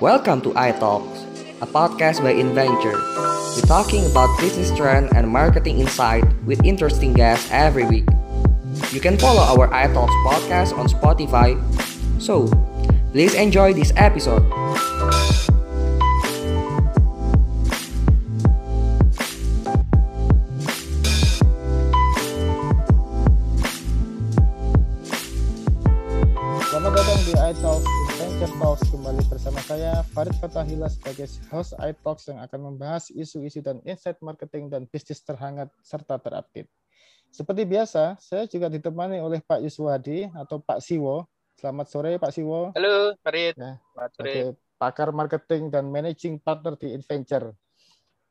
Welcome to iTalks, a podcast by Inventure. We're talking about business trend and marketing insight with interesting guests every week. You can follow our iTalks podcast on Spotify. So, please enjoy this episode. Host iTalks yang akan membahas isu-isu dan insight marketing dan bisnis terhangat serta terupdate. Seperti biasa, saya juga ditemani oleh Pak Yuswadi atau Pak Siwo. Selamat sore Pak Siwo. Halo, Farid. Ya, Selamat sore. pakar marketing dan managing partner di Adventure.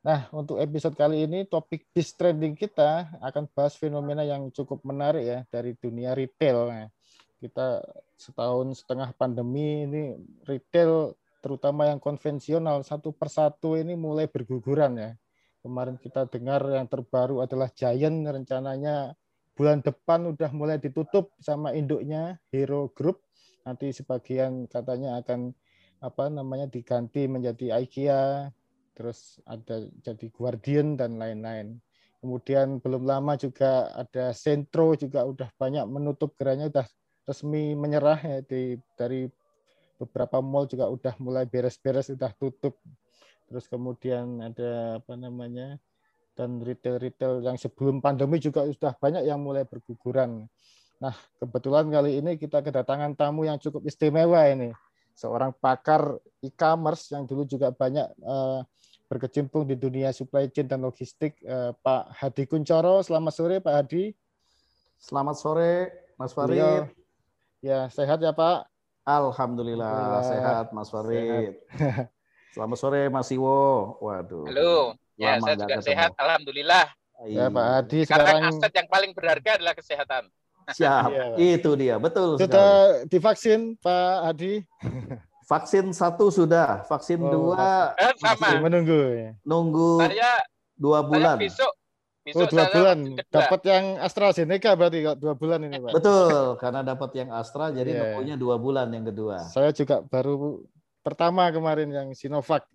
Nah, untuk episode kali ini topik bis trending kita akan bahas fenomena yang cukup menarik ya dari dunia retail. Nah, kita setahun setengah pandemi ini retail terutama yang konvensional satu persatu ini mulai berguguran ya. Kemarin kita dengar yang terbaru adalah Giant rencananya bulan depan udah mulai ditutup sama induknya Hero Group. Nanti sebagian katanya akan apa namanya diganti menjadi IKEA, terus ada jadi Guardian dan lain-lain. Kemudian belum lama juga ada Centro juga udah banyak menutup gerainya udah resmi menyerah ya di dari beberapa mall juga udah mulai beres-beres udah tutup. Terus kemudian ada apa namanya dan retail-retail yang sebelum pandemi juga sudah banyak yang mulai berguguran. Nah, kebetulan kali ini kita kedatangan tamu yang cukup istimewa ini. Seorang pakar e-commerce yang dulu juga banyak eh, berkecimpung di dunia supply chain dan logistik, eh, Pak Hadi Kuncoro. Selamat sore, Pak Hadi. Selamat sore, Mas Farid. Beliau- Ya, sehat ya, Pak. Alhamdulillah, Alhamdulillah. sehat, Mas Farid. Selamat sore, Mas Iwo. Waduh. Halo. Ya, saya juga ketemu. sehat. Alhamdulillah. Ya, Pak Iya. Hadi Sekarang sekarang aset yang paling berharga adalah kesehatan. Siap, Iya, Pak. itu dia, betul sudah sekali. divaksin, Pak Hadi. Vaksin satu sudah, vaksin Oh, dua Eh, Masih sama. menunggu. ya. nunggu Saya, dua saya bulan. Besok. Oh, dua bulan. Dapat yang AstraZeneca berarti dua bulan ini, Pak. Betul, karena dapat yang Astra, jadi Iya. nunggunya dua bulan yang kedua. Saya juga baru pertama kemarin yang Sinovac.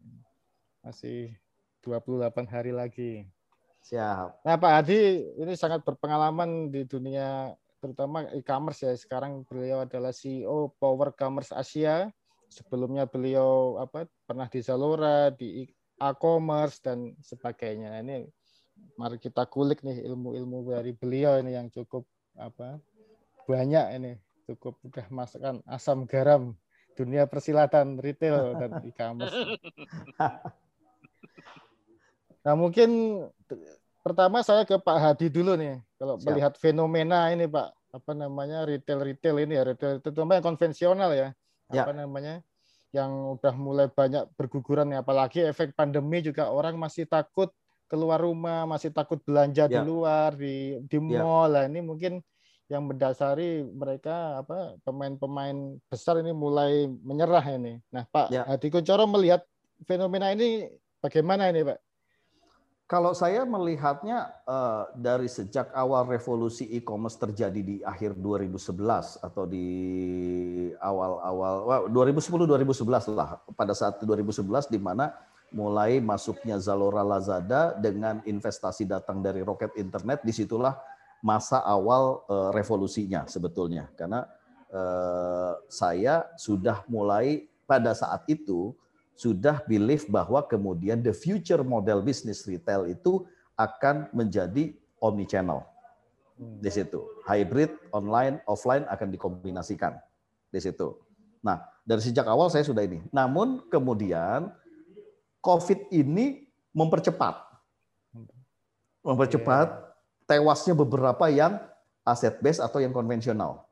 Masih 28 hari lagi. Siap. Nah, Pak Hadi ini sangat berpengalaman di dunia terutama e-commerce ya. Sekarang beliau adalah CEO Power Commerce Asia. Sebelumnya beliau apa pernah di Zalora, di e-commerce dan sebagainya. Nah, Ini mari kita kulik nih ilmu-ilmu dari beliau ini yang cukup apa banyak ini cukup udah masukkan asam garam dunia persilatan retail dan e-commerce. Nah mungkin pertama saya ke Pak Hadi dulu nih kalau Siap. melihat fenomena ini Pak apa namanya retail retail ini ya retail terutama yang konvensional ya Ya. apa namanya yang udah mulai banyak berguguran ya apalagi efek pandemi juga orang masih takut keluar rumah masih takut belanja di Ya. luar di di Ya. mall lah ini mungkin yang mendasari mereka apa pemain-pemain besar ini mulai menyerah ini. Nah Pak Ya. Hadi Kuncoro melihat fenomena ini bagaimana ini Pak? Kalau saya melihatnya eh, dari sejak awal revolusi e-commerce terjadi di akhir 2011 atau di awal-awal wah, 2010-2011 lah pada saat 2011 di mana mulai masuknya Zalora Lazada dengan investasi datang dari roket internet di situlah masa awal eh, revolusinya sebetulnya karena eh, saya sudah mulai pada saat itu sudah believe bahwa kemudian the future model business retail itu akan menjadi omni channel di situ. Hybrid, online, offline akan dikombinasikan di situ. Nah, dari sejak awal saya sudah ini. Namun kemudian COVID ini mempercepat. Mempercepat tewasnya beberapa yang aset base atau yang konvensional.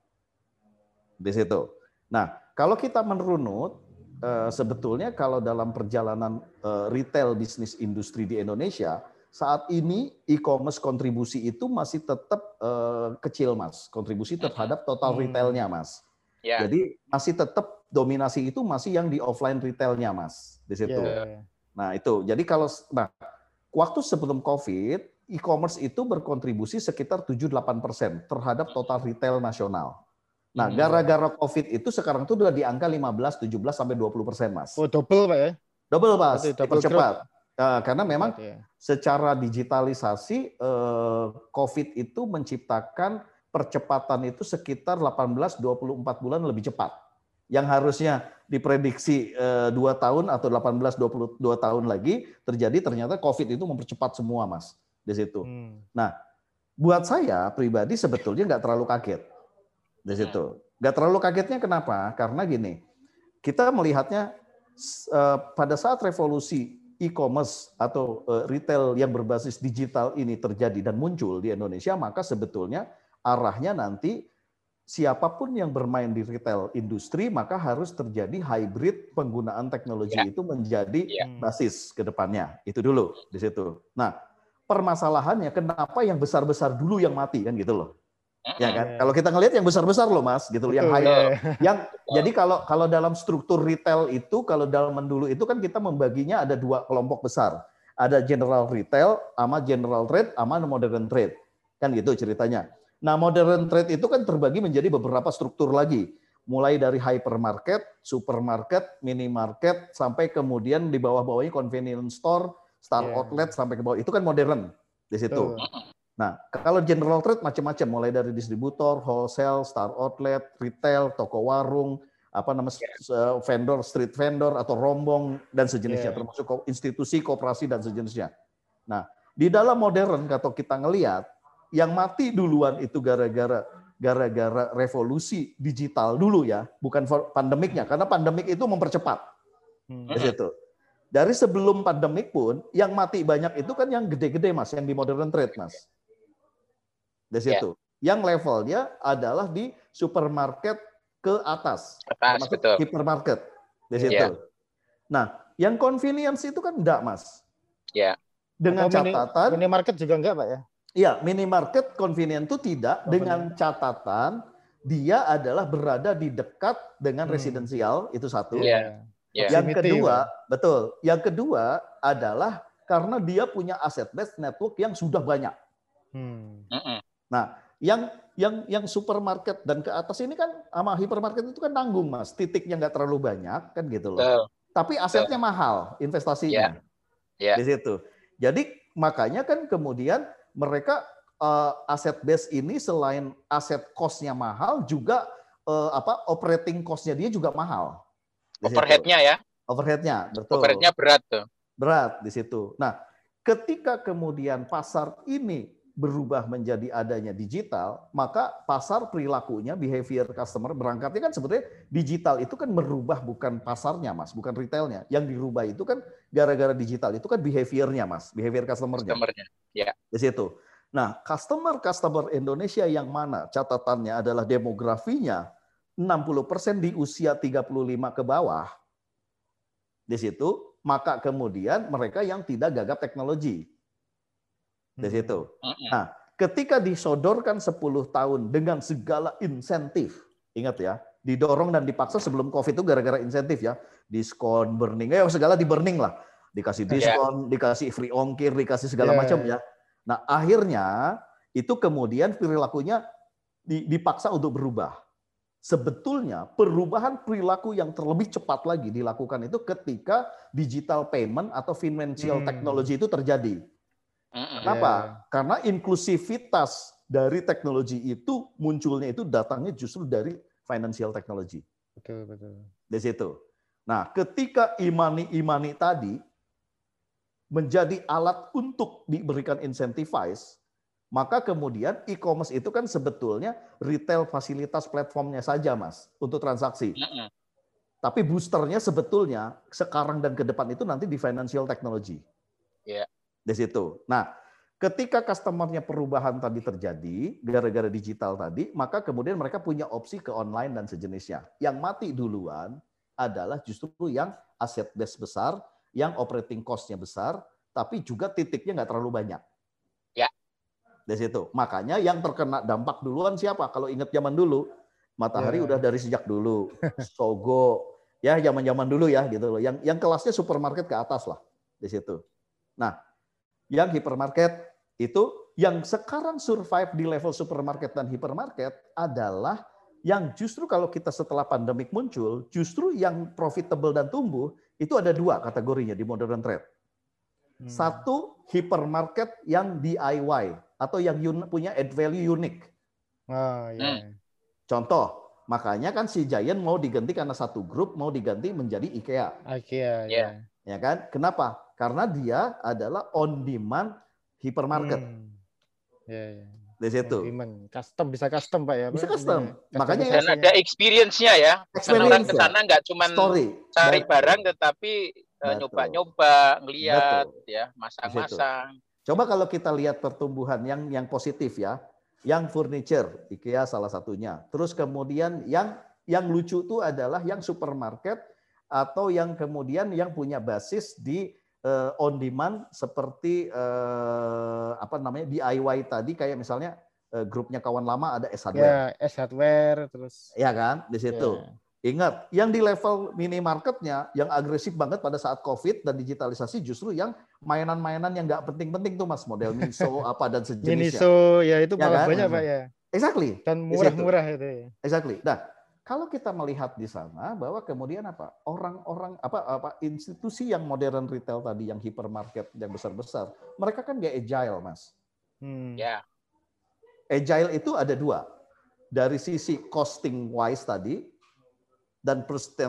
Di situ. Nah, kalau kita merunut eh, sebetulnya kalau dalam perjalanan eh, retail bisnis industri di Indonesia saat ini e-commerce kontribusi itu masih tetap eh, kecil mas kontribusi terhadap total Hmm. retailnya mas Ya. jadi masih tetap dominasi itu masih yang di offline retailnya mas di situ Ya. Nah itu jadi kalau nah waktu sebelum covid e-commerce itu berkontribusi sekitar 7-8 persen terhadap total retail nasional Nah, Hmm. gara-gara COVID itu sekarang tuh udah di angka 15, 17 sampai 20 persen, Mas. Oh, double Pak ya? Double, Mas. Double Dipercepat. Nah, karena memang Berarti ya. secara digitalisasi eh, COVID itu menciptakan percepatan itu sekitar 18 24 bulan lebih cepat. Yang harusnya diprediksi eh, 2 tahun atau 18 22 tahun lagi terjadi ternyata COVID itu mempercepat semua, Mas, di situ. Hmm. Buat saya pribadi sebetulnya nggak terlalu kaget di situ. Nggak terlalu kagetnya kenapa? Karena gini, kita melihatnya eh, pada saat revolusi e-commerce atau eh, retail yang berbasis digital ini terjadi dan muncul di Indonesia, maka sebetulnya arahnya nanti siapa pun yang bermain di retail industri maka harus terjadi hybrid penggunaan teknologi Ya. itu menjadi Ya. Hmm. basis ke depannya. Itu dulu di situ. Nah, permasalahannya kenapa yang besar-besar dulu yang mati kan gitu loh. Ya kan? Iya. Kalau kita ngelihat yang besar-besar loh Mas, gitu loh, yang Betul, high ya. yang jadi kalau kalau dalam struktur retail itu kalau dalam dulu itu kan kita membaginya ada dua kelompok besar. Ada general retail sama general trade sama modern trade. Kan gitu ceritanya. Nah, modern trade itu kan terbagi menjadi beberapa struktur lagi. Mulai dari hypermarket, supermarket, minimarket sampai kemudian di bawah-bawahnya convenience store, star Iya. outlet sampai ke bawah. Itu kan modern di situ. Betul. Nah, kalau general trade macam-macam, mulai dari distributor, wholesale, star outlet, retail, toko warung, apa namanya eh, vendor, street vendor atau rombong dan sejenisnya, Yeah. termasuk institusi, koperasi dan sejenisnya. Nah, di dalam modern kalau kita ngelihat yang mati duluan itu gara-gara gara-gara revolusi digital dulu ya, bukan pandemiknya, karena pandemik itu mempercepat Hmm. di situ. Dari sebelum pandemik pun, yang mati banyak itu kan yang gede-gede mas, yang di modern trade mas. Di Ya. situ. Yang levelnya adalah di supermarket ke atas, Atas, betul. hypermarket di Ya. situ. Nah, yang convenience itu kan enggak mas. Ya. Dengan Atau mini- catatan, minimarket juga enggak Pak ya? Iya, minimarket convenient itu tidak Oh, dengan catatan dia adalah berada di dekat dengan Hmm. residensial itu satu. Iya. Ya. Yang kedua, Pak. betul. Yang kedua adalah karena dia punya aset based network yang sudah banyak. Hmm. Mm-mm. Yang yang yang supermarket dan ke atas ini kan sama hypermarket itu kan tanggung, Mas. Titiknya nggak terlalu banyak kan gitu loh. Betul. Tapi asetnya mahal investasinya. Ya. Di situ. Jadi makanya kan kemudian mereka eh, aset base ini selain aset cost-nya mahal juga eh, apa operating cost-nya dia juga mahal. Overhead-nya ya. Overhead-nya, betul. Overhead-nya berat tuh. berat di situ. Nah, ketika kemudian pasar ini berubah menjadi adanya digital, maka pasar perilakunya, behavior customer berangkatnya kan sebetulnya digital itu kan merubah bukan pasarnya, Mas, bukan retailnya. Yang dirubah itu kan gara-gara digital itu kan behaviornya, Mas, behavior customernya Customer-nya. di situ. Nah, customer-customer Indonesia yang mana catatannya adalah demografinya 60% di usia 35 ke bawah. Di situ, maka kemudian mereka yang tidak gagap teknologi. Di Hmm. situ. Nah, ketika disodorkan 10 tahun dengan segala insentif, ingat ya, didorong dan dipaksa sebelum COVID itu gara-gara insentif ya, diskon, burning, eh segala di burning lah, dikasih Ya. diskon, dikasih free ongkir, dikasih segala Ya, macam ya. ya. Nah, akhirnya itu kemudian perilakunya di- dipaksa untuk berubah. Sebetulnya perubahan perilaku yang terlebih cepat lagi dilakukan itu ketika digital payment atau financial Hmm. technology itu terjadi. Kenapa? Ya. Karena inklusivitas dari teknologi itu munculnya itu datangnya justru dari financial technology Betul, betul. di situ. Nah, ketika imani-imani tadi menjadi alat untuk diberikan incentivize, maka kemudian e-commerce itu kan sebetulnya retail fasilitas platformnya saja, Mas, untuk transaksi. Tapi boosternya sebetulnya sekarang dan ke depan itu nanti di financial technology. Iya. Di situ. Nah, ketika customernya perubahan tadi terjadi gara-gara digital tadi, maka kemudian mereka punya opsi ke online dan sejenisnya. Yang mati duluan adalah justru yang aset base besar, yang operating cost-nya besar, tapi juga titiknya nggak terlalu banyak. Ya. Di situ. Makanya yang terkena dampak duluan siapa? Kalau ingat zaman dulu, Matahari Ya. udah dari sejak dulu, Sogo, ya zaman-zaman dulu ya gitu loh. Yang yang kelasnya supermarket ke atas lah di situ. Nah, yang hypermarket itu yang sekarang survive di level supermarket dan hypermarket adalah yang justru kalau kita setelah pandemik muncul, justru yang profitable dan tumbuh itu ada dua kategorinya di modern trade. Hmm. Satu hypermarket yang DIY atau yang un- punya add value unik. Oh, iya. Contoh, makanya kan si Giant mau diganti karena satu grup mau diganti menjadi IKEA, IKEA, Iya. ya. ya kan? Kenapa? Karena dia adalah on demand hypermarket Hmm. Ya, ya. di situ. Demand. Custom bisa custom Pak ya. Bisa custom. Ini Makanya Dan customization-nya. ada experience-nya ya. Karena orang ke sana nggak cuma Story. cari Betul. barang tetapi eh, nyoba-nyoba, ngeliat Betul. ya, masang-masang. Coba kalau kita lihat pertumbuhan yang yang positif ya, yang furniture, IKEA salah satunya. Terus kemudian yang yang lucu itu adalah yang supermarket atau yang kemudian yang punya basis di eh, on demand seperti eh, apa namanya DIY tadi kayak misalnya eh, grupnya kawan lama ada S Hardware, Ya, S hardware terus. ya kan di situ. Ya. Ingat, yang di level minimarketnya yang agresif banget pada saat COVID dan digitalisasi justru yang mainan-mainan yang nggak penting-penting tuh mas, model Miso apa dan sejenisnya. Miniso ya itu Ya malah kan? banyak Pak ya. Exactly, Dan murah-murah itu ya. exactly. Nah, kalau kita melihat di sana bahwa kemudian apa orang-orang apa apa institusi yang modern retail tadi yang hypermarket yang besar-besar, mereka kan nggak agile mas. Hmm. Ya, Agile itu ada dua, dari sisi costing wise tadi dan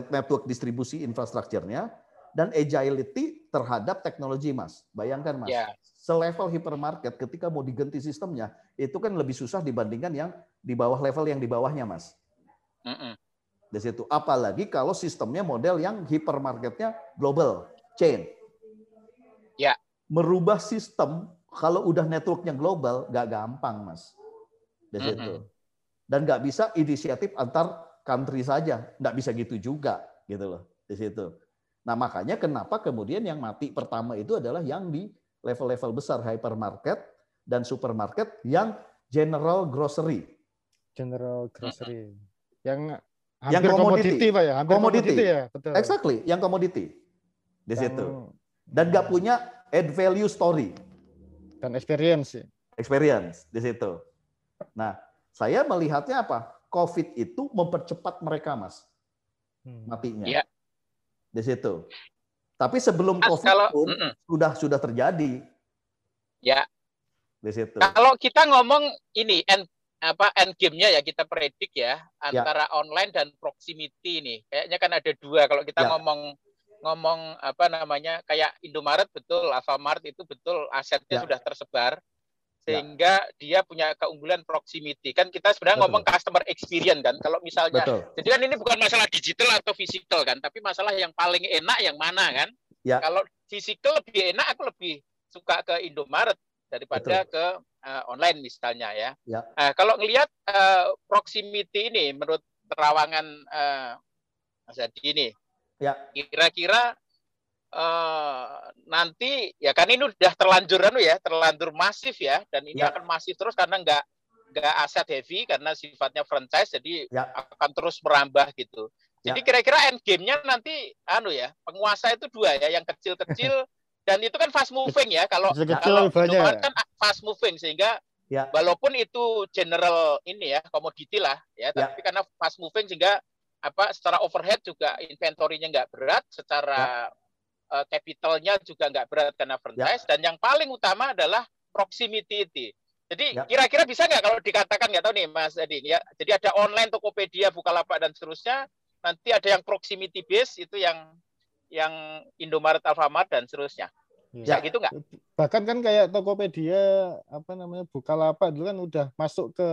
network distribusi infrastrukturnya dan agility terhadap teknologi mas. Bayangkan mas, ya, selevel hypermarket ketika mau diganti sistemnya itu kan lebih susah dibandingkan yang di bawah level yang di bawahnya mas. Mm-mm. Di situ. Apalagi kalau sistemnya model yang hypermarketnya global chain. Ya. Merubah sistem kalau udah networknya global nggak gampang mas. Di situ. Dan nggak bisa inisiatif antar country saja, nggak bisa gitu juga gitu loh di situ. Nah makanya kenapa kemudian yang mati pertama itu adalah yang di level-level besar hypermarket dan supermarket yang general grocery. General grocery. Yang Yang hampir commodity. komoditi Pak ya, hampir Commodity. komoditi ya, betul. Exactly, yang commodity di Yang- situ. Dan nggak punya add value story, dan experience ya. experience di situ. Nah, saya melihatnya apa? COVID itu mempercepat mereka, Mas, Hmm. matinya. Iya. Di situ. Tapi sebelum Mas, COVID kalau pun mm-mm. sudah sudah terjadi ya di situ. kalau kita ngomong ini apa end game-nya ya kita predik ya antara online dan proximity ini. Kayaknya kan ada dua kalau kita Ya. ngomong ngomong apa namanya kayak Indomaret betul, Alfamart itu betul asetnya Ya. sudah tersebar sehingga dia punya keunggulan proximity. Kan kita sebenarnya Betul. ngomong customer experience kan. Kalau misalnya Betul. Jadi kan ini bukan masalah digital atau physical kan, tapi masalah yang paling enak yang mana kan? Ya. Kalau physical lebih enak, aku lebih suka ke Indomaret daripada ke uh, online misalnya ya. Ya. Eh, kalau ngelihat uh, proximity ini menurut terawangan uh, Mas Hadi ini, Ya. kira-kira eh, nanti ya kan ini udah terlanjur anu ya, terlanjur masif ya, dan ini Ya. akan masif terus karena nggak nggak aset heavy karena sifatnya franchise jadi Ya. akan terus merambah gitu. Ya. Jadi kira-kira end game-nya nanti anu ya, penguasa itu dua ya, yang kecil-kecil dan itu kan fast moving ya. Kalau kalau banyak. Indomaret kan fast moving sehingga Ya. walaupun itu general ini ya, komoditi lah ya, Ya. tapi karena fast moving sehingga apa secara overhead juga inventorinya nggak berat, secara eh, capitalnya juga nggak berat karena franchise dan yang paling utama adalah proximity itu. Jadi Ya. kira-kira bisa nggak kalau dikatakan nggak tahu nih Mas Edi ya. Jadi ada online Tokopedia, Bukalapak dan seterusnya. Nanti ada yang proximity base itu yang yang Indomaret, Alfamart dan seterusnya. Ya. Bisa gitu nggak? Bahkan kan kayak Tokopedia apa namanya Bukalapak dulu kan udah masuk ke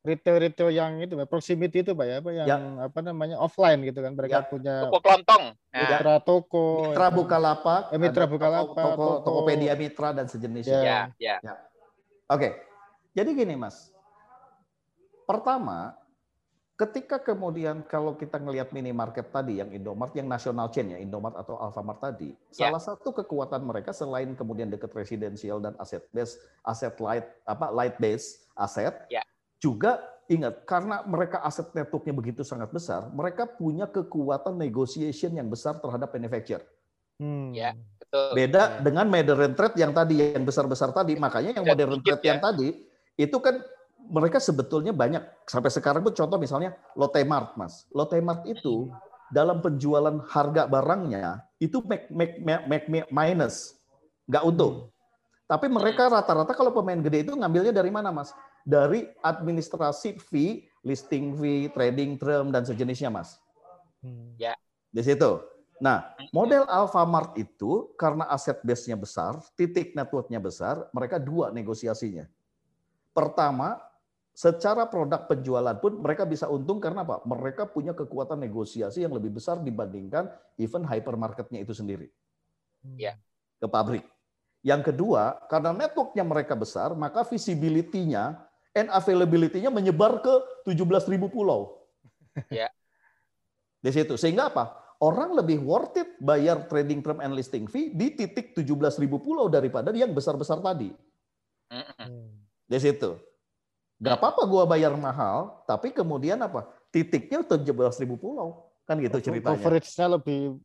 retail-retail yang itu Pak, proximity itu Pak ya, apa yang Ya. apa namanya offline gitu kan. Mereka Ya. punya Toko kelontong. Nah, mitra toko. Mitra ya. Bukalapak, Eh, Mitra Bukalapak, toko, toko, toko- Tokopedia Mitra dan sejenisnya. Ya. ya, ya. Oke, jadi gini Mas. Pertama, ketika kemudian kalau kita ngelihat minimarket tadi yang Indomart yang national chain ya Indomart atau Alfamart tadi, Ya. salah satu kekuatan mereka selain kemudian dekat residensial dan aset base, aset light apa light base aset, Ya. juga ingat karena mereka aset networknya begitu sangat besar, mereka punya kekuatan negotiation yang besar terhadap manufacturer. Hmm. Ya. Betul. Beda Ya. dengan modern trade yang tadi yang besar-besar tadi. Makanya yang modern trade yang ya. tadi itu kan mereka sebetulnya banyak sampai sekarang pun contoh misalnya Lotte Mart, Mas. Lotte Mart itu dalam penjualan harga barangnya itu make, make, make, make minus, nggak untung. Tapi mereka rata-rata kalau pemain gede itu ngambilnya dari mana, Mas? Dari administrasi fee, listing fee, trading term dan sejenisnya, Mas. Hmm. Ya. Di situ. Nah, model Alfamart itu karena aset base-nya besar, titik network-nya besar, mereka dua negosiasinya. Pertama, secara produk penjualan pun mereka bisa untung karena apa? Mereka punya kekuatan negosiasi yang lebih besar dibandingkan event hypermarketnya itu sendiri. Ya. Ke pabrik. Yang kedua, karena networknya mereka besar, maka visibility-nya and availability-nya menyebar ke 17.000 pulau. Ya. Di situ. Sehingga apa? Orang lebih worth it bayar trading term and listing fee di titik 17.000 pulau daripada yang besar-besar tadi. Di situ. Gak apa-apa gua bayar mahal, tapi kemudian apa? Titiknya 17 ribu pulau. Kan gitu ceritanya. Coverage-nya lebih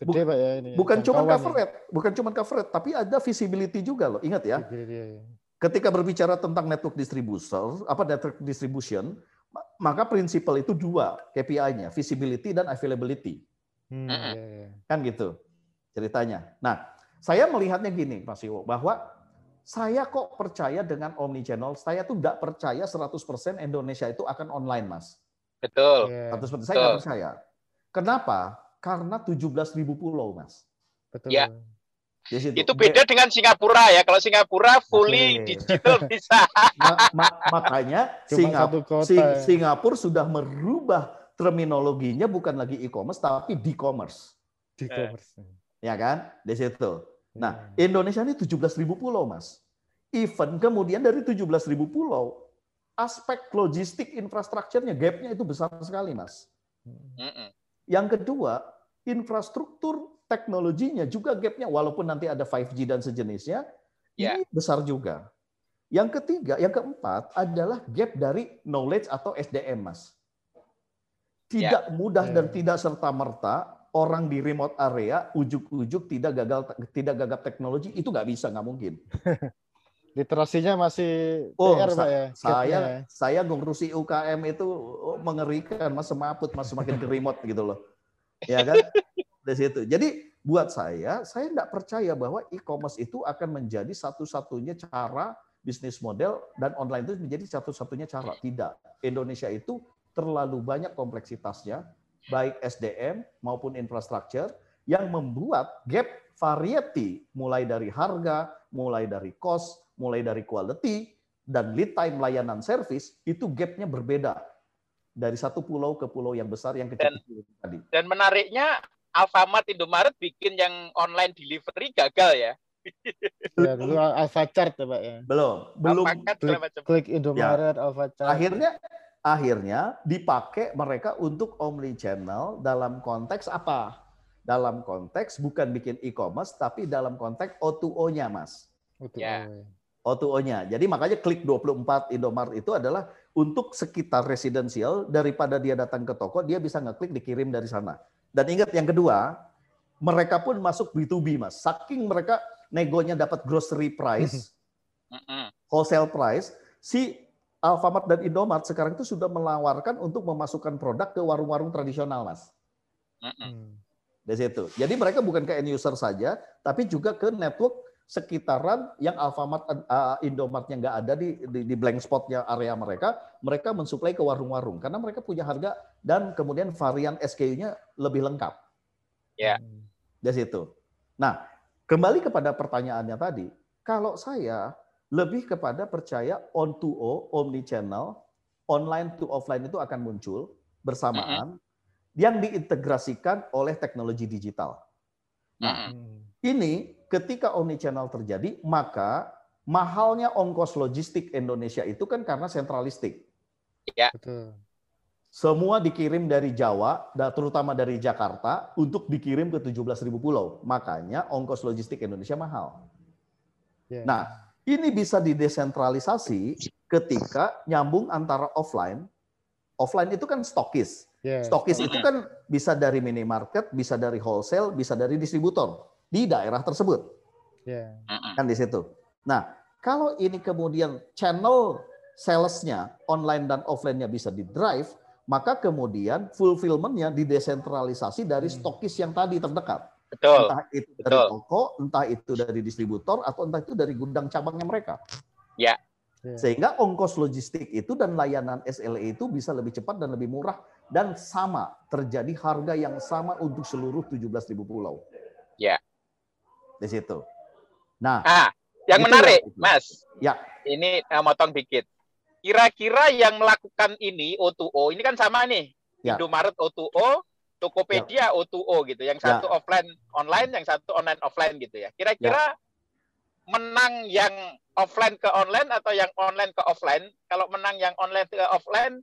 gede Pak ya ini. Ya, bukan cuma cover rate, bukan cuma cover rate, tapi ada visibility juga loh. Ingat ya. ya. Ketika berbicara tentang network distribution, apa network distribution, maka prinsipal itu dua KPI-nya, visibility dan availability. Hmm, ya, ya. Kan gitu ceritanya. Nah, saya melihatnya gini, Mas Iwo, bahwa saya kok percaya dengan omni channel. Saya tuh nggak percaya 100% Indonesia itu akan online, Mas. Betul. 100% saya nggak percaya. Kenapa? Karena 17.000 pulau, Mas. Betul. Ya. Itu beda dengan Singapura ya. Kalau Singapura fully okay. digital bisa. Ma ma makanya Singapura, Sing ya. Singapura sudah merubah terminologinya bukan lagi e-commerce tapi di-commerce. Di-commerce. Ya kan? Di situ. Nah, hmm. Indonesia ini 17.000 pulau, Mas. Even kemudian dari 17.000 pulau, aspek logistik infrastrukturnya, gapnya itu besar sekali, Mas. Hmm. Yang kedua, infrastruktur teknologinya juga gapnya, walaupun nanti ada 5G dan sejenisnya, yeah. ini besar juga. Yang ketiga, yang keempat adalah gap dari knowledge atau SDM, Mas. Tidak yeah. mudah dan tidak serta merta orang di remote area ujuk-ujuk tidak gagal tidak gagap teknologi itu nggak bisa nggak mungkin. Literasinya masih oh, PR, sa Pak ya. Saya ya. saya ngurusi UKM itu oh, mengerikan Mas semaput Mas semakin ke remote gitu loh. Ya kan? Di situ. Jadi buat saya saya tidak percaya bahwa e-commerce itu akan menjadi satu-satunya cara bisnis model dan online itu menjadi satu-satunya cara. Tidak. Indonesia itu terlalu banyak kompleksitasnya baik SDM maupun infrastruktur yang membuat gap variety mulai dari harga, mulai dari cost, mulai dari quality dan lead time layanan service itu gapnya berbeda dari satu pulau ke pulau yang besar yang kecil, -kecil tadi. Dan menariknya Alfamart Indomaret bikin yang online delivery gagal ya. ya dulu Alfachart ya Pak ya. Belum, belum. Klik, klik Indomaret, ya. Alfachart. Akhirnya akhirnya dipakai mereka untuk omni channel dalam konteks apa? Dalam konteks bukan bikin e-commerce tapi dalam konteks O2O-nya, Mas. O2O. Yeah. O2O-nya. Jadi makanya klik 24 Indomaret itu adalah untuk sekitar residensial daripada dia datang ke toko dia bisa ngeklik dikirim dari sana. Dan ingat yang kedua, mereka pun masuk B2B, Mas. Saking mereka negonya dapat grocery price, wholesale price, si Alfamart dan Indomart sekarang itu sudah menawarkan untuk memasukkan produk ke warung-warung tradisional, Mas. Mm. Dari situ. Jadi mereka bukan ke end user saja, tapi juga ke network sekitaran yang Alfamart, uh, Indomartnya nggak ada di, di, di blank spotnya area mereka, mereka mensuplai ke warung-warung karena mereka punya harga dan kemudian varian SKU-nya lebih lengkap. Ya. Yeah. Dari situ. Nah, kembali kepada pertanyaannya tadi, kalau saya lebih kepada percaya on to o, omni channel, online to offline itu akan muncul bersamaan mm -hmm. yang diintegrasikan oleh teknologi digital. Nah, mm -hmm. ini ketika omni channel terjadi, maka mahalnya ongkos logistik Indonesia itu kan karena sentralistik. Ya. Semua dikirim dari Jawa, terutama dari Jakarta, untuk dikirim ke 17.000 pulau. Makanya ongkos logistik Indonesia mahal. Yeah. Nah, ini bisa didesentralisasi ketika nyambung antara offline. Offline itu kan stokis. Yeah. Stokis itu kan bisa dari minimarket, bisa dari wholesale, bisa dari distributor di daerah tersebut. Yeah. Kan di situ. Nah, kalau ini kemudian channel salesnya online dan offline-nya bisa di drive, maka kemudian fulfillment-nya didesentralisasi dari Hmm. stokis yang tadi terdekat. Betul. Entah itu dari betul. toko, entah itu dari distributor, atau entah itu dari gudang cabangnya mereka. Ya. Ya. Sehingga ongkos logistik itu dan layanan SLA itu bisa lebih cepat dan lebih murah dan sama terjadi harga yang sama untuk seluruh 17.000 pulau. Ya. Di situ. Nah, Ah, yang Itu menarik, yang- Mas. Ya. Ini eh, motong dikit. Kira-kira yang melakukan ini O2O, ini kan sama nih. Ya. Indomaret O2O, Tokopedia O2O gitu. Yang Ya. satu offline online, yang satu online offline gitu ya. Kira-kira menang yang offline ke online atau yang online ke offline? Kalau menang yang online ke offline,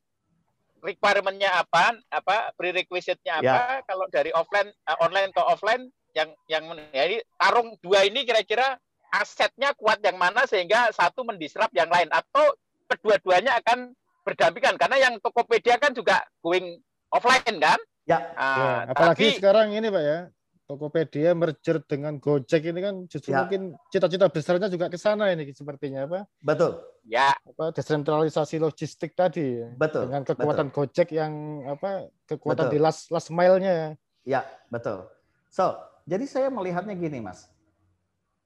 requirement-nya apa? Apa prerequisite-nya apa? Ya. Kalau dari offline eh, online ke offline yang yang men- ya tarung dua ini kira-kira asetnya kuat yang mana sehingga satu mendisrupt yang lain atau kedua-duanya akan berdampingan karena yang Tokopedia kan juga going offline kan? Ya. Ah, Ya, apalagi tapi- sekarang ini Pak ya, Tokopedia merger dengan Gojek ini kan justru Ya. mungkin cita-cita besarnya juga ke sana ini sepertinya apa? betul, ya Apa desentralisasi logistik tadi ya. betul. dengan kekuatan Gojek yang apa? Kekuatan Betul. di last last mile-nya. Ya, betul. So, jadi saya melihatnya gini, Mas.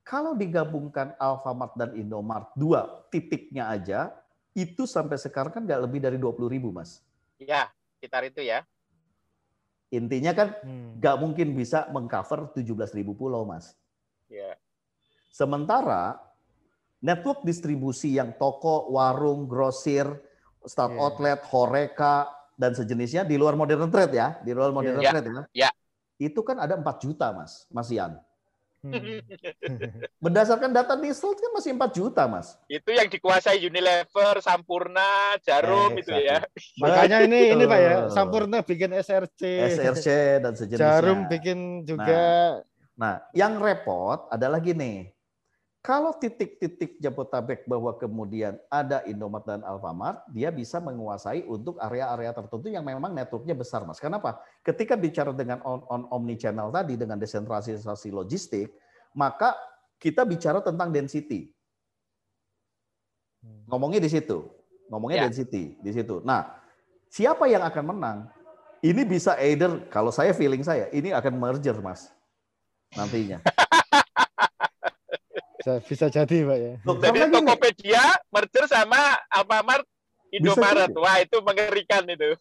Kalau digabungkan Alfamart dan Indomart, dua titiknya aja, itu sampai sekarang kan nggak lebih dari 20 ribu, Mas. ya sekitar itu ya. Intinya kan Hmm. nggak mungkin bisa mengcover 17 ribu pulau, Mas. Ya. Sementara network distribusi yang toko, warung, grosir, start Iya. outlet, horeca, dan sejenisnya di luar modern trade ya, di luar modern Iya. trade ya. Iya. Itu kan ada 4 juta, Mas, Mas Ian. Hmm. Berdasarkan data Nistel kan masih 4 juta, Mas. itu yang dikuasai Unilever, Sampurna, Jarum Eh, itu ya. Makanya ini ini Pak ya. Sampurna bikin SRC, SRC dan sejenisnya. Jarum bikin juga Nah, yang repot adalah gini. Kalau titik-titik Jabotabek bahwa kemudian ada Indomaret dan Alfamart, dia bisa menguasai untuk area-area tertentu yang memang networknya besar, Mas. Kenapa? Ketika bicara dengan on, on omni channel tadi dengan desentralisasi logistik, maka kita bicara tentang density. Ngomongnya di situ. Ngomongnya Ya. density di situ. Nah, siapa yang akan menang? Ini bisa either kalau saya feeling saya ini akan merger, Mas. Nantinya. bisa, bisa jadi Pak ya. Jadi Tokopedia merger sama Alfamart Indomaret. Wah, itu mengerikan itu.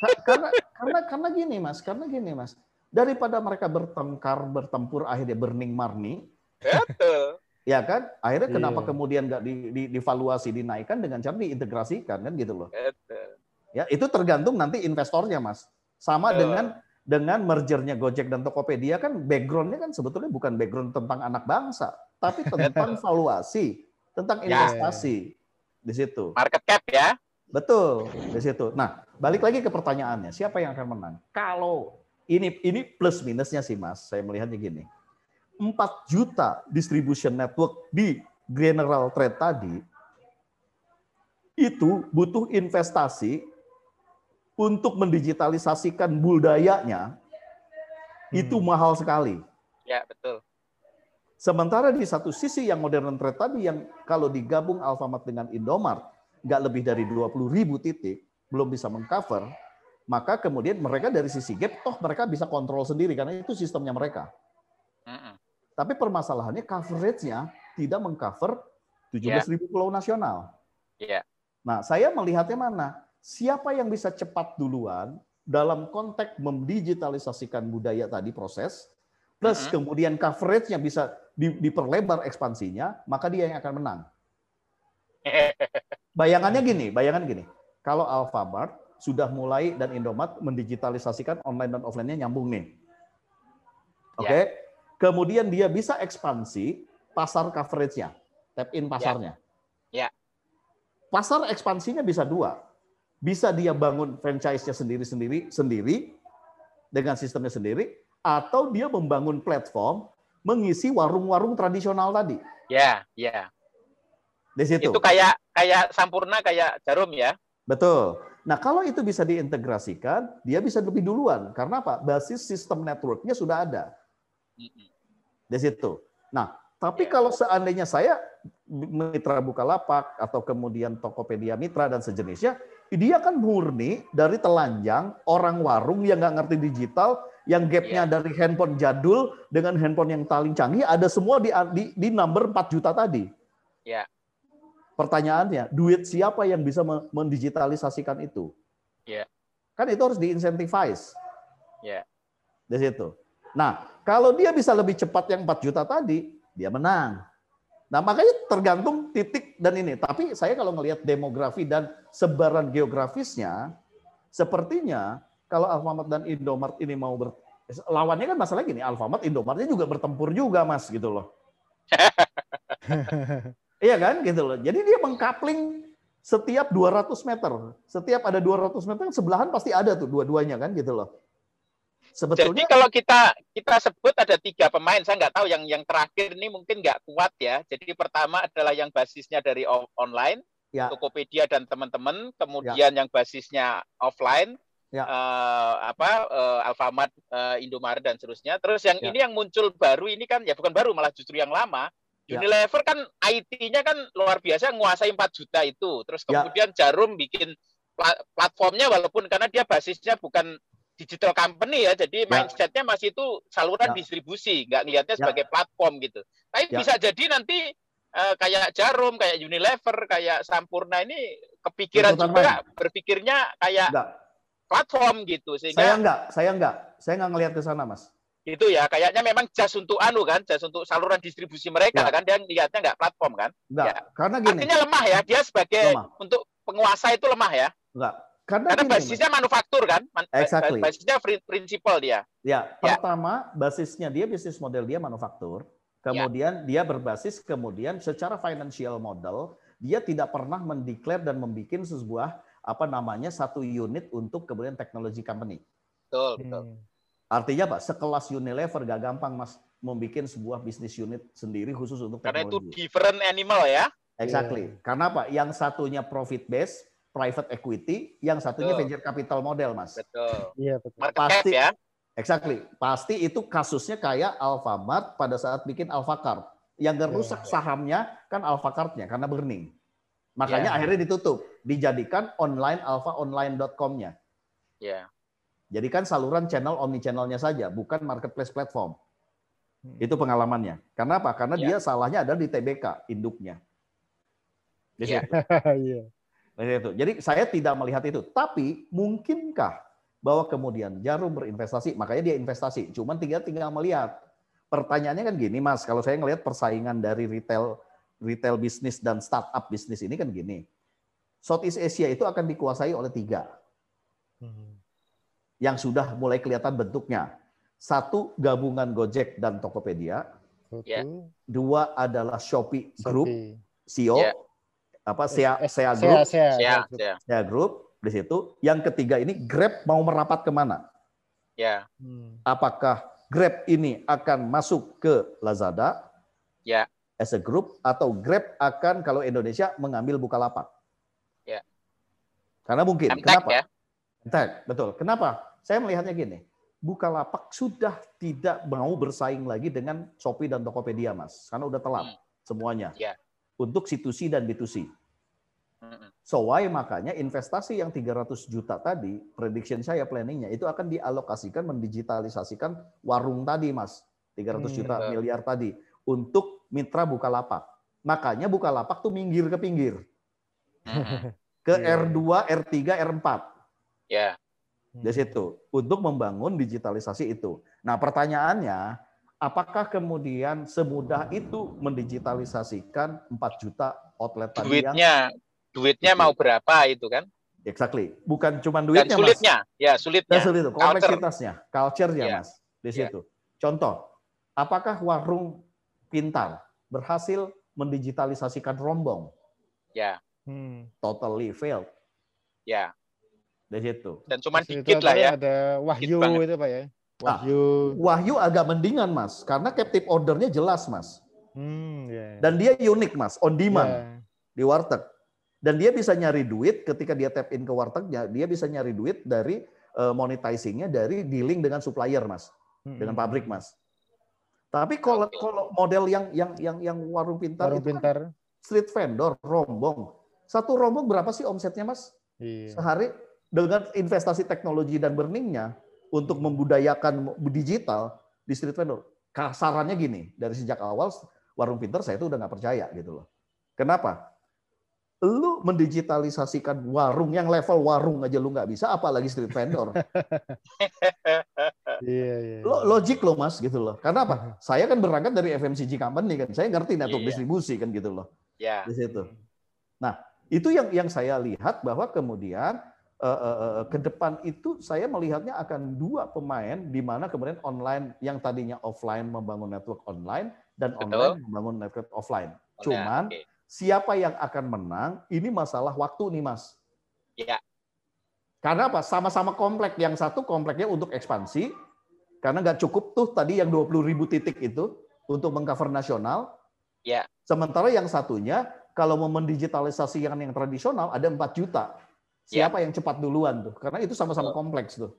Ka- karena karena karena gini mas karena gini mas daripada mereka bertengkar bertempur akhirnya burning marni Betul. ya kan akhirnya kenapa Iya. kemudian nggak di, di, divaluasi dinaikkan dengan cara diintegrasikan kan gitu loh Betul. ya itu tergantung nanti investornya mas sama Betul. dengan dengan mergernya Gojek dan Tokopedia kan backgroundnya kan sebetulnya bukan background tentang anak bangsa tapi tentang valuasi tentang Ya. investasi di situ Market cap ya. Betul, di situ. Nah, balik lagi ke pertanyaannya, siapa yang akan menang? Kalau ini ini plus minusnya sih, Mas. Saya melihatnya gini. 4 juta distribution network di General Trade tadi itu butuh investasi untuk mendigitalisasikan budayanya itu Hmm. mahal sekali. Ya, betul. Sementara di satu sisi yang modern trade tadi yang kalau digabung Alfamart dengan Indomart nggak lebih dari 20 ribu titik belum bisa mengcover, maka kemudian mereka dari sisi gap toh mereka bisa kontrol sendiri karena itu sistemnya mereka. Mm-mm. Tapi permasalahannya coverage-nya tidak mengcover 17 ribu pulau nasional. Iya. Nah, saya melihatnya mana? Siapa yang bisa cepat duluan dalam konteks mendigitalisasikan budaya tadi proses, plus Mhm. kemudian coverage-nya bisa di- diperlebar ekspansinya, maka dia yang akan menang. Bayangannya gini, bayangan gini. Kalau Alfamart sudah mulai dan Indomaret mendigitalisasikan online dan offline-nya nyambung nih. Oke. Kemudian dia bisa ekspansi pasar coverage-nya, tap in pasarnya. Ya. Pasar ekspansinya bisa dua. Bisa dia bangun franchise-nya sendiri-sendiri sendiri dengan sistemnya sendiri atau dia membangun platform mengisi warung-warung tradisional tadi. Ya, ya. Di situ. Itu kayak kayak Sampurna kayak Jarum ya. Betul. Nah, kalau itu bisa diintegrasikan, dia bisa lebih duluan. Karena apa? Basis sistem networknya sudah ada di situ. Nah, tapi Ya. kalau seandainya saya mitra Bukalapak atau kemudian Tokopedia Mitra dan sejenisnya, dia kan murni dari telanjang orang warung yang nggak ngerti digital, yang gapnya yeah. dari handphone jadul dengan handphone yang paling canggih ada semua di di, di number 4 juta tadi. Ya. Yeah. Pertanyaannya, duit siapa yang bisa mendigitalisasikan itu? Ya. Yeah. Kan itu harus diincentivize. Ya. Yeah. Di situ. Nah, kalau dia bisa lebih cepat yang 4 juta tadi, dia menang. Nah, makanya tergantung titik dan ini. Tapi saya kalau melihat demografi dan sebaran geografisnya, sepertinya kalau Alfamart dan Indomart ini mau ber, lawannya kan masalah gini, Alfamart, Indomartnya juga bertempur juga, Mas, gitu loh. iya kan, gitu loh. Jadi dia mengkapling setiap 200 meter. Setiap ada 200 meter, sebelahan pasti ada tuh dua-duanya kan, gitu loh. Sebetulnya, Jadi kalau kita kita sebut ada tiga pemain, saya nggak tahu yang yang terakhir ini mungkin nggak kuat ya. Jadi pertama adalah yang basisnya dari online, ya. Tokopedia dan teman-teman, kemudian ya. yang basisnya offline, ya. uh, apa uh, Alfamart, uh, Indomaret dan seterusnya. Terus yang ya. ini yang muncul baru ini kan ya bukan baru malah justru yang lama. Ya. Unilever kan IT-nya kan luar biasa menguasai 4 juta itu. Terus ya. kemudian ya. Jarum bikin platformnya walaupun karena dia basisnya bukan digital company ya, jadi ya. mindsetnya masih itu saluran ya. distribusi, nggak lihatnya ya. sebagai platform gitu. Tapi ya. bisa jadi nanti uh, kayak Jarum, kayak Unilever, kayak Sampurna ini kepikiran Betul, juga main. berpikirnya kayak enggak. platform gitu. Sehingga saya enggak, saya enggak, saya enggak ngelihat ke sana, Mas. Itu ya, kayaknya memang jas untuk anu kan, jas untuk saluran distribusi mereka ya. kan, dia lihatnya enggak platform kan? Enggak, ya. karena gini. Artinya lemah ya, dia sebagai lemah. untuk penguasa itu lemah ya? Enggak, karena, Karena gini, basisnya manufaktur kan, exactly. basisnya prinsipal dia. Ya, ya, pertama basisnya dia bisnis model dia manufaktur, kemudian ya. dia berbasis kemudian secara financial model dia tidak pernah mendeklar dan membuat sebuah apa namanya satu unit untuk kemudian teknologi company. Betul, betul. Hmm. Artinya Pak, sekelas Unilever gak gampang Mas membuat sebuah bisnis unit sendiri khusus untuk teknologi. Karena itu different animal ya. Exactly. Yeah. Karena apa? Yang satunya profit base, private equity, yang satunya betul. venture capital model, Mas. Betul. Iya, betul. Market Pasti ya. Exactly. Pasti itu kasusnya kayak Alfamart pada saat bikin Alfacart. Yang ngerusak yeah. sahamnya kan Alfacart-nya karena burning. Makanya yeah. akhirnya ditutup, dijadikan online alfaonline.com-nya. Ya. Yeah. Jadikan saluran channel omni channelnya saja, bukan marketplace platform. Hmm. Itu pengalamannya. Karena apa? Karena yeah. dia salahnya ada di TBK induknya. Iya. Yeah. Itu. Jadi saya tidak melihat itu. Tapi mungkinkah bahwa kemudian Jarum berinvestasi, makanya dia investasi. Cuman tinggal tinggal melihat. Pertanyaannya kan gini, Mas. Kalau saya ngelihat persaingan dari retail retail bisnis dan startup bisnis ini kan gini. Southeast Asia itu akan dikuasai oleh tiga. Hmm. Yang sudah mulai kelihatan bentuknya. Satu, gabungan Gojek dan Tokopedia. Yeah. Dua adalah Shopee Group, Shopee. CEO. Yeah apa SEA SEA Group, SEA, SEA, SEA. SEA Group di situ. Yang ketiga ini Grab mau merapat ke mana? Ya. Hmm. Apakah Grab ini akan masuk ke Lazada? Ya. As a group atau Grab akan kalau Indonesia mengambil Bukalapak? Ya. Karena mungkin. Kenapa? Ya? Betul. Kenapa? Saya melihatnya gini. Bukalapak sudah tidak mau bersaing lagi dengan Shopee dan Tokopedia, Mas. Karena udah telat hmm. semuanya. Ya untuk C2C dan B2C. So why makanya investasi yang 300 juta tadi, prediction saya planningnya itu akan dialokasikan mendigitalisasikan warung tadi, Mas. 300 juta hmm, miliar tadi untuk mitra Bukalapak. Makanya Bukalapak tuh minggir ke pinggir. ke R2, R3, R4. Ya. Di situ untuk membangun digitalisasi itu. Nah, pertanyaannya apakah kemudian semudah itu mendigitalisasikan 4 juta outlet tadi duitnya yang... duitnya mau berapa itu kan exactly bukan cuma duitnya Dan sulitnya mas. ya sulitnya Dan sulit itu kompleksitasnya culture-nya yeah. mas di iya. situ yeah. contoh apakah warung pintar berhasil mendigitalisasikan rombong ya yeah. hmm. totally failed ya yeah. di situ dan cuma dikit lah ya ada wahyu itu pak ya Wahyu. Nah, Wahyu agak mendingan mas, karena captive ordernya jelas mas. Hmm, yeah. Dan dia unik mas, on demand yeah. di warteg. Dan dia bisa nyari duit ketika dia tap in ke wartegnya, dia bisa nyari duit dari uh, monetizingnya dari dealing dengan supplier mas, hmm. dengan pabrik mas. Tapi kalau kalau model yang yang yang yang warung pintar warung itu kan pintar. Kan street vendor, rombong. Satu rombong berapa sih omsetnya, Mas? Iya. Sehari dengan investasi teknologi dan burningnya untuk membudayakan digital di street vendor. Kasarannya gini, dari sejak awal warung pinter saya itu udah nggak percaya gitu loh. Kenapa? Lu mendigitalisasikan warung yang level warung aja lu nggak bisa, apalagi street vendor. Iya, iya. Lo logik lo mas gitu loh. Karena apa? Saya kan berangkat dari FMCG company kan. Saya ngerti network Iya. distribusi kan gitu loh Ya. di situ. Nah itu yang yang saya lihat bahwa kemudian eh, ke depan itu saya melihatnya akan dua pemain di mana kemudian online yang tadinya offline membangun network online dan Betul. online membangun network offline. Cuman Oke. siapa yang akan menang ini masalah waktu nih mas. Ya. Karena apa? Sama-sama komplek. Yang satu kompleknya untuk ekspansi, karena nggak cukup tuh tadi yang 20 ribu titik itu untuk mengcover nasional. Ya. Sementara yang satunya, kalau mau mendigitalisasi yang yang tradisional, ada 4 juta. Ya. Siapa yang cepat duluan tuh? Karena itu sama-sama kompleks tuh.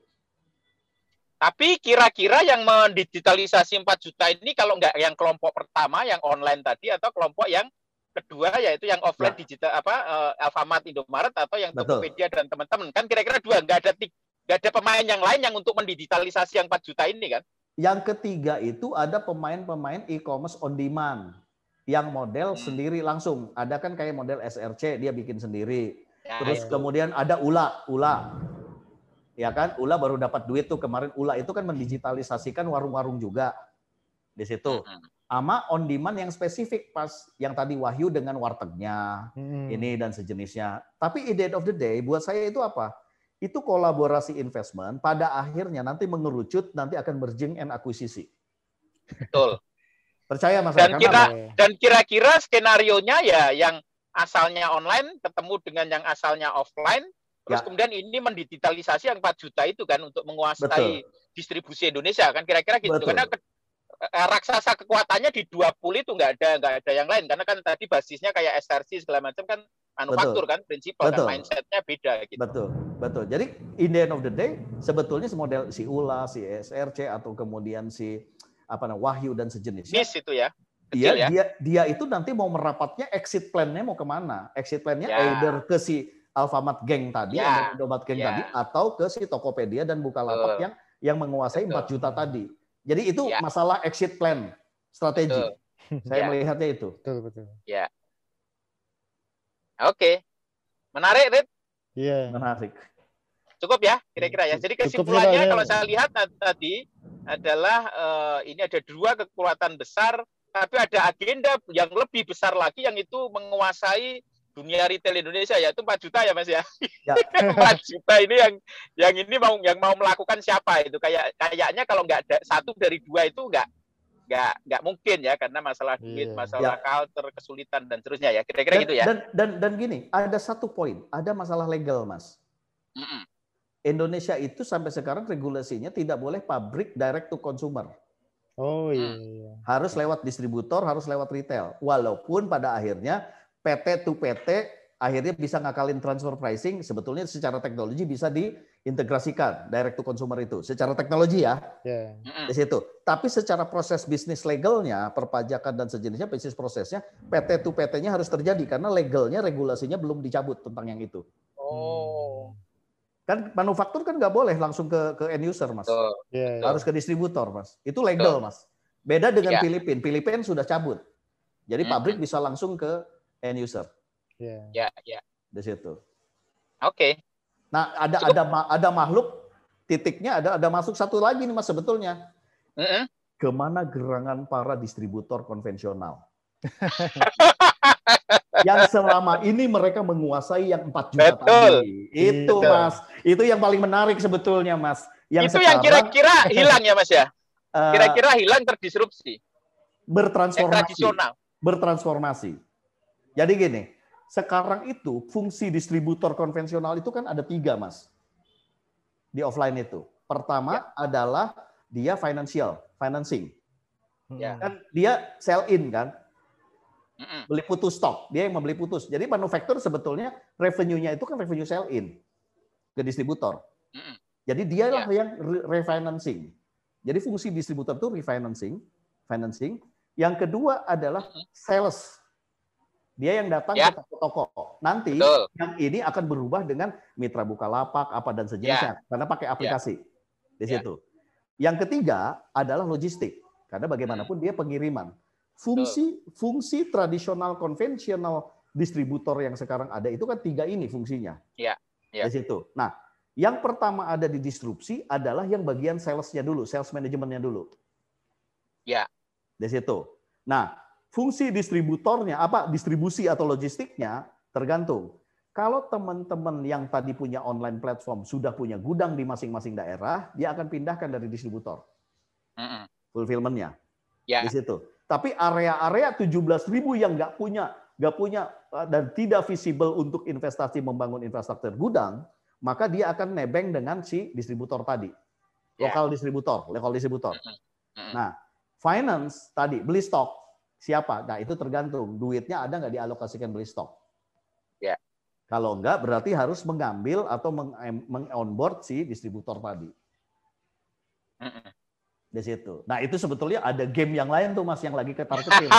Tapi kira-kira yang mendigitalisasi 4 juta ini kalau nggak yang kelompok pertama yang online tadi atau kelompok yang kedua yaitu yang offline Ya. digital apa eh, Alfamart, Indomaret atau yang Betul. Tokopedia dan teman-teman kan kira-kira dua nggak ada nggak ada pemain yang lain yang untuk mendigitalisasi yang 4 juta ini kan? Yang ketiga itu ada pemain-pemain e-commerce on demand yang model Hmm. sendiri langsung. Ada kan kayak model SRC dia bikin sendiri. Ya, Terus itu. kemudian ada Ula, Ula. Ya kan? Ula baru dapat duit tuh kemarin Ula itu kan mendigitalisasikan warung-warung juga di situ. Ama on demand yang spesifik pas yang tadi Wahyu dengan wartegnya Mm-mm. ini dan sejenisnya. Tapi at the end of the day buat saya itu apa? Itu kolaborasi investment pada akhirnya nanti mengerucut nanti akan merging and akuisisi. Betul. Percaya Mas? Dan apa? Dan kira-kira skenario-nya ya yang asalnya online ketemu dengan yang asalnya offline, terus Ya. kemudian ini mendigitalisasi yang 4 juta itu kan untuk menguasai distribusi Indonesia kan kira-kira gitu. Betul. Karena ke- eh, raksasa kekuatannya di dua pool itu nggak ada nggak ada yang lain karena kan tadi basisnya kayak SRC segala macam kan manufaktur kan prinsipal kan Betul. mindsetnya beda gitu. Betul, betul. Jadi in the end of the day sebetulnya model si Ula, si SRC atau kemudian si apa namanya Wahyu dan sejenisnya. Nis itu ya. Dia, Kecil ya. dia dia itu nanti mau merapatnya exit plan-nya mau ke mana? Exit plan-nya Ya. either ke si Alfamart Gang tadi, Ya. Indomaret Gang Ya. tadi, atau ke si Tokopedia dan Bukalapak Betul. yang yang menguasai Betul. 4 juta tadi. Jadi itu Ya. masalah exit plan strategi. Betul. Saya Ya. melihatnya itu. Betul, betul. Oke. Menarik, Rit. Iya. Menarik. Cukup ya, kira-kira ya. Jadi Cukup kesimpulannya ya. kalau saya lihat ta- tadi adalah eh, ini ada dua kekuatan besar, tapi ada agenda yang lebih besar lagi yang itu menguasai dunia retail Indonesia yaitu 4 juta ya Mas ya. Ya. 4 juta ini yang yang ini mau yang mau melakukan siapa itu kayak kayaknya kalau nggak ada satu dari dua itu nggak nggak nggak mungkin ya karena masalah duit, Iya. masalah Ya. culture, kesulitan dan seterusnya ya. Kira-kira Dan, gitu ya. dan dan dan gini, ada satu poin, ada masalah legal, Mas. Mm-mm. Indonesia itu sampai sekarang regulasinya tidak boleh pabrik direct to consumer. Oh iya, Hmm. iya. Harus lewat distributor, harus lewat retail. Walaupun pada akhirnya PT to PT akhirnya bisa ngakalin transfer pricing, sebetulnya secara teknologi bisa diintegrasikan direct to consumer itu. Secara teknologi ya, Iya. Mm-mm. di situ. Tapi secara proses bisnis legalnya, perpajakan dan sejenisnya, bisnis prosesnya, PT to PT-nya harus terjadi karena legalnya, regulasinya belum dicabut tentang yang itu. Oh. Kan manufaktur kan nggak boleh langsung ke ke end user, Mas. Iya, iya. Harus ke distributor, Mas. Itu legal, Mas. Beda dengan Iya. Filipina. Filipina sudah cabut. Jadi Mm-mm. pabrik bisa langsung ke end user Iya. Ya, ya. di situ. Oke. Nah, ada Cukup. ada ada makhluk titiknya ada ada masuk satu lagi nih Mas sebetulnya. Mm-mm. Ke mana gerangan para distributor konvensional? yang selama ini mereka menguasai yang 4 juta Betul. tadi. Itu Betul. Mas. Itu yang paling menarik sebetulnya Mas. Yang itu yang sekarang, kira-kira hilang ya Mas ya. eh, Kira-kira hilang terdisrupsi. Yang bertransformasi. tradisional. bertransformasi. Jadi gini, sekarang itu fungsi distributor konvensional itu kan ada tiga, Mas. Di offline itu. Pertama adalah dia financial, financing. Ya. Kan dia sell in kan. Beli putus stok. Dia yang membeli putus. Jadi manufaktur sebetulnya revenue-nya itu kan revenue sell in ke distributor. Jadi dialah yang re- refinancing. Jadi fungsi distributor itu refinancing, financing. Yang kedua adalah sales. Dia yang datang Ya. ke toko-toko. Nanti Betul. yang ini akan berubah dengan mitra Bukalapak apa dan sejenisnya karena pakai aplikasi di Ya. situ. Yang ketiga adalah logistik karena bagaimanapun dia pengiriman. Fungsi fungsi tradisional konvensional distributor yang sekarang ada itu kan tiga ini fungsinya. Ya, ya. Di situ. Nah, yang pertama ada di disrupsi adalah yang bagian salesnya dulu, sales manajemennya dulu. Ya. Di situ. Nah, fungsi distributornya apa distribusi atau logistiknya tergantung. Kalau teman-teman yang tadi punya online platform sudah punya gudang di masing-masing daerah, dia akan pindahkan dari distributor Mm-mm. fulfillment-nya Ya. di situ. Tapi area-area 17.000 yang nggak punya nggak punya eh, dan tidak visible untuk investasi membangun infrastruktur gudang, maka dia akan nebeng dengan si distributor tadi. Ya. Lokal distributor, lokal distributor. Nah, finance tadi beli stok siapa? Nah, itu tergantung duitnya ada nggak dialokasikan beli stok. Ya. Kalau enggak berarti harus mengambil atau meng- meng-onboard si distributor tadi. Di situ. Nah, itu sebetulnya ada game yang lain tuh Mas yang lagi ketar-ketir.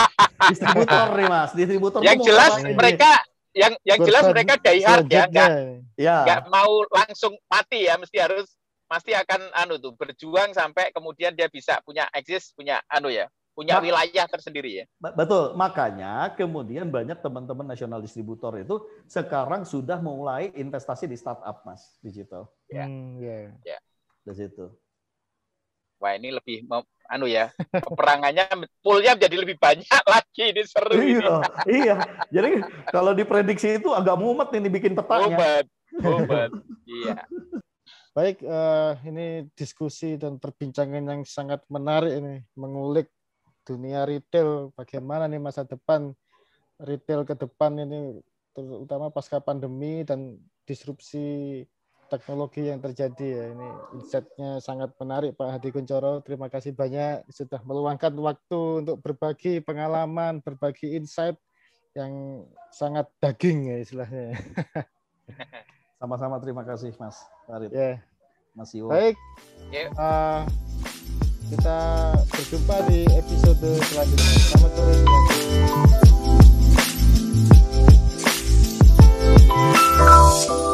distributor nih Mas, distributor Yang jelas mereka yang yang jelas Bersan- mereka die hard ya, nggak ya. nggak mau langsung mati ya, mesti harus pasti akan anu tuh berjuang sampai kemudian dia bisa punya eksis, punya anu ya, punya Mak- wilayah tersendiri ya. Betul, makanya kemudian banyak teman-teman nasional distributor itu sekarang sudah mulai investasi di startup Mas, digital. Ya. Hmm, ya. Di situ. Wah ini lebih mem- anu ya peperangannya poolnya menjadi lebih banyak lagi ini seru ini. Iya, iya. Jadi kalau diprediksi itu agak mumet ini bikin petanya. Obat, obat. Iya. Baik, eh, ini diskusi dan perbincangan yang sangat menarik ini, mengulik dunia retail, bagaimana nih masa depan retail ke depan ini, terutama pasca pandemi dan disrupsi teknologi yang terjadi ya. Ini insightnya sangat menarik Pak Hadi Kuncoro. Terima kasih banyak sudah meluangkan waktu untuk berbagi pengalaman, berbagi insight yang sangat daging ya istilahnya. Sama-sama terima kasih Mas Farid. Yeah. Mas Iwo. Baik. Yeah. Uh, kita berjumpa di episode selanjutnya. Selamat sore. Selamat sore.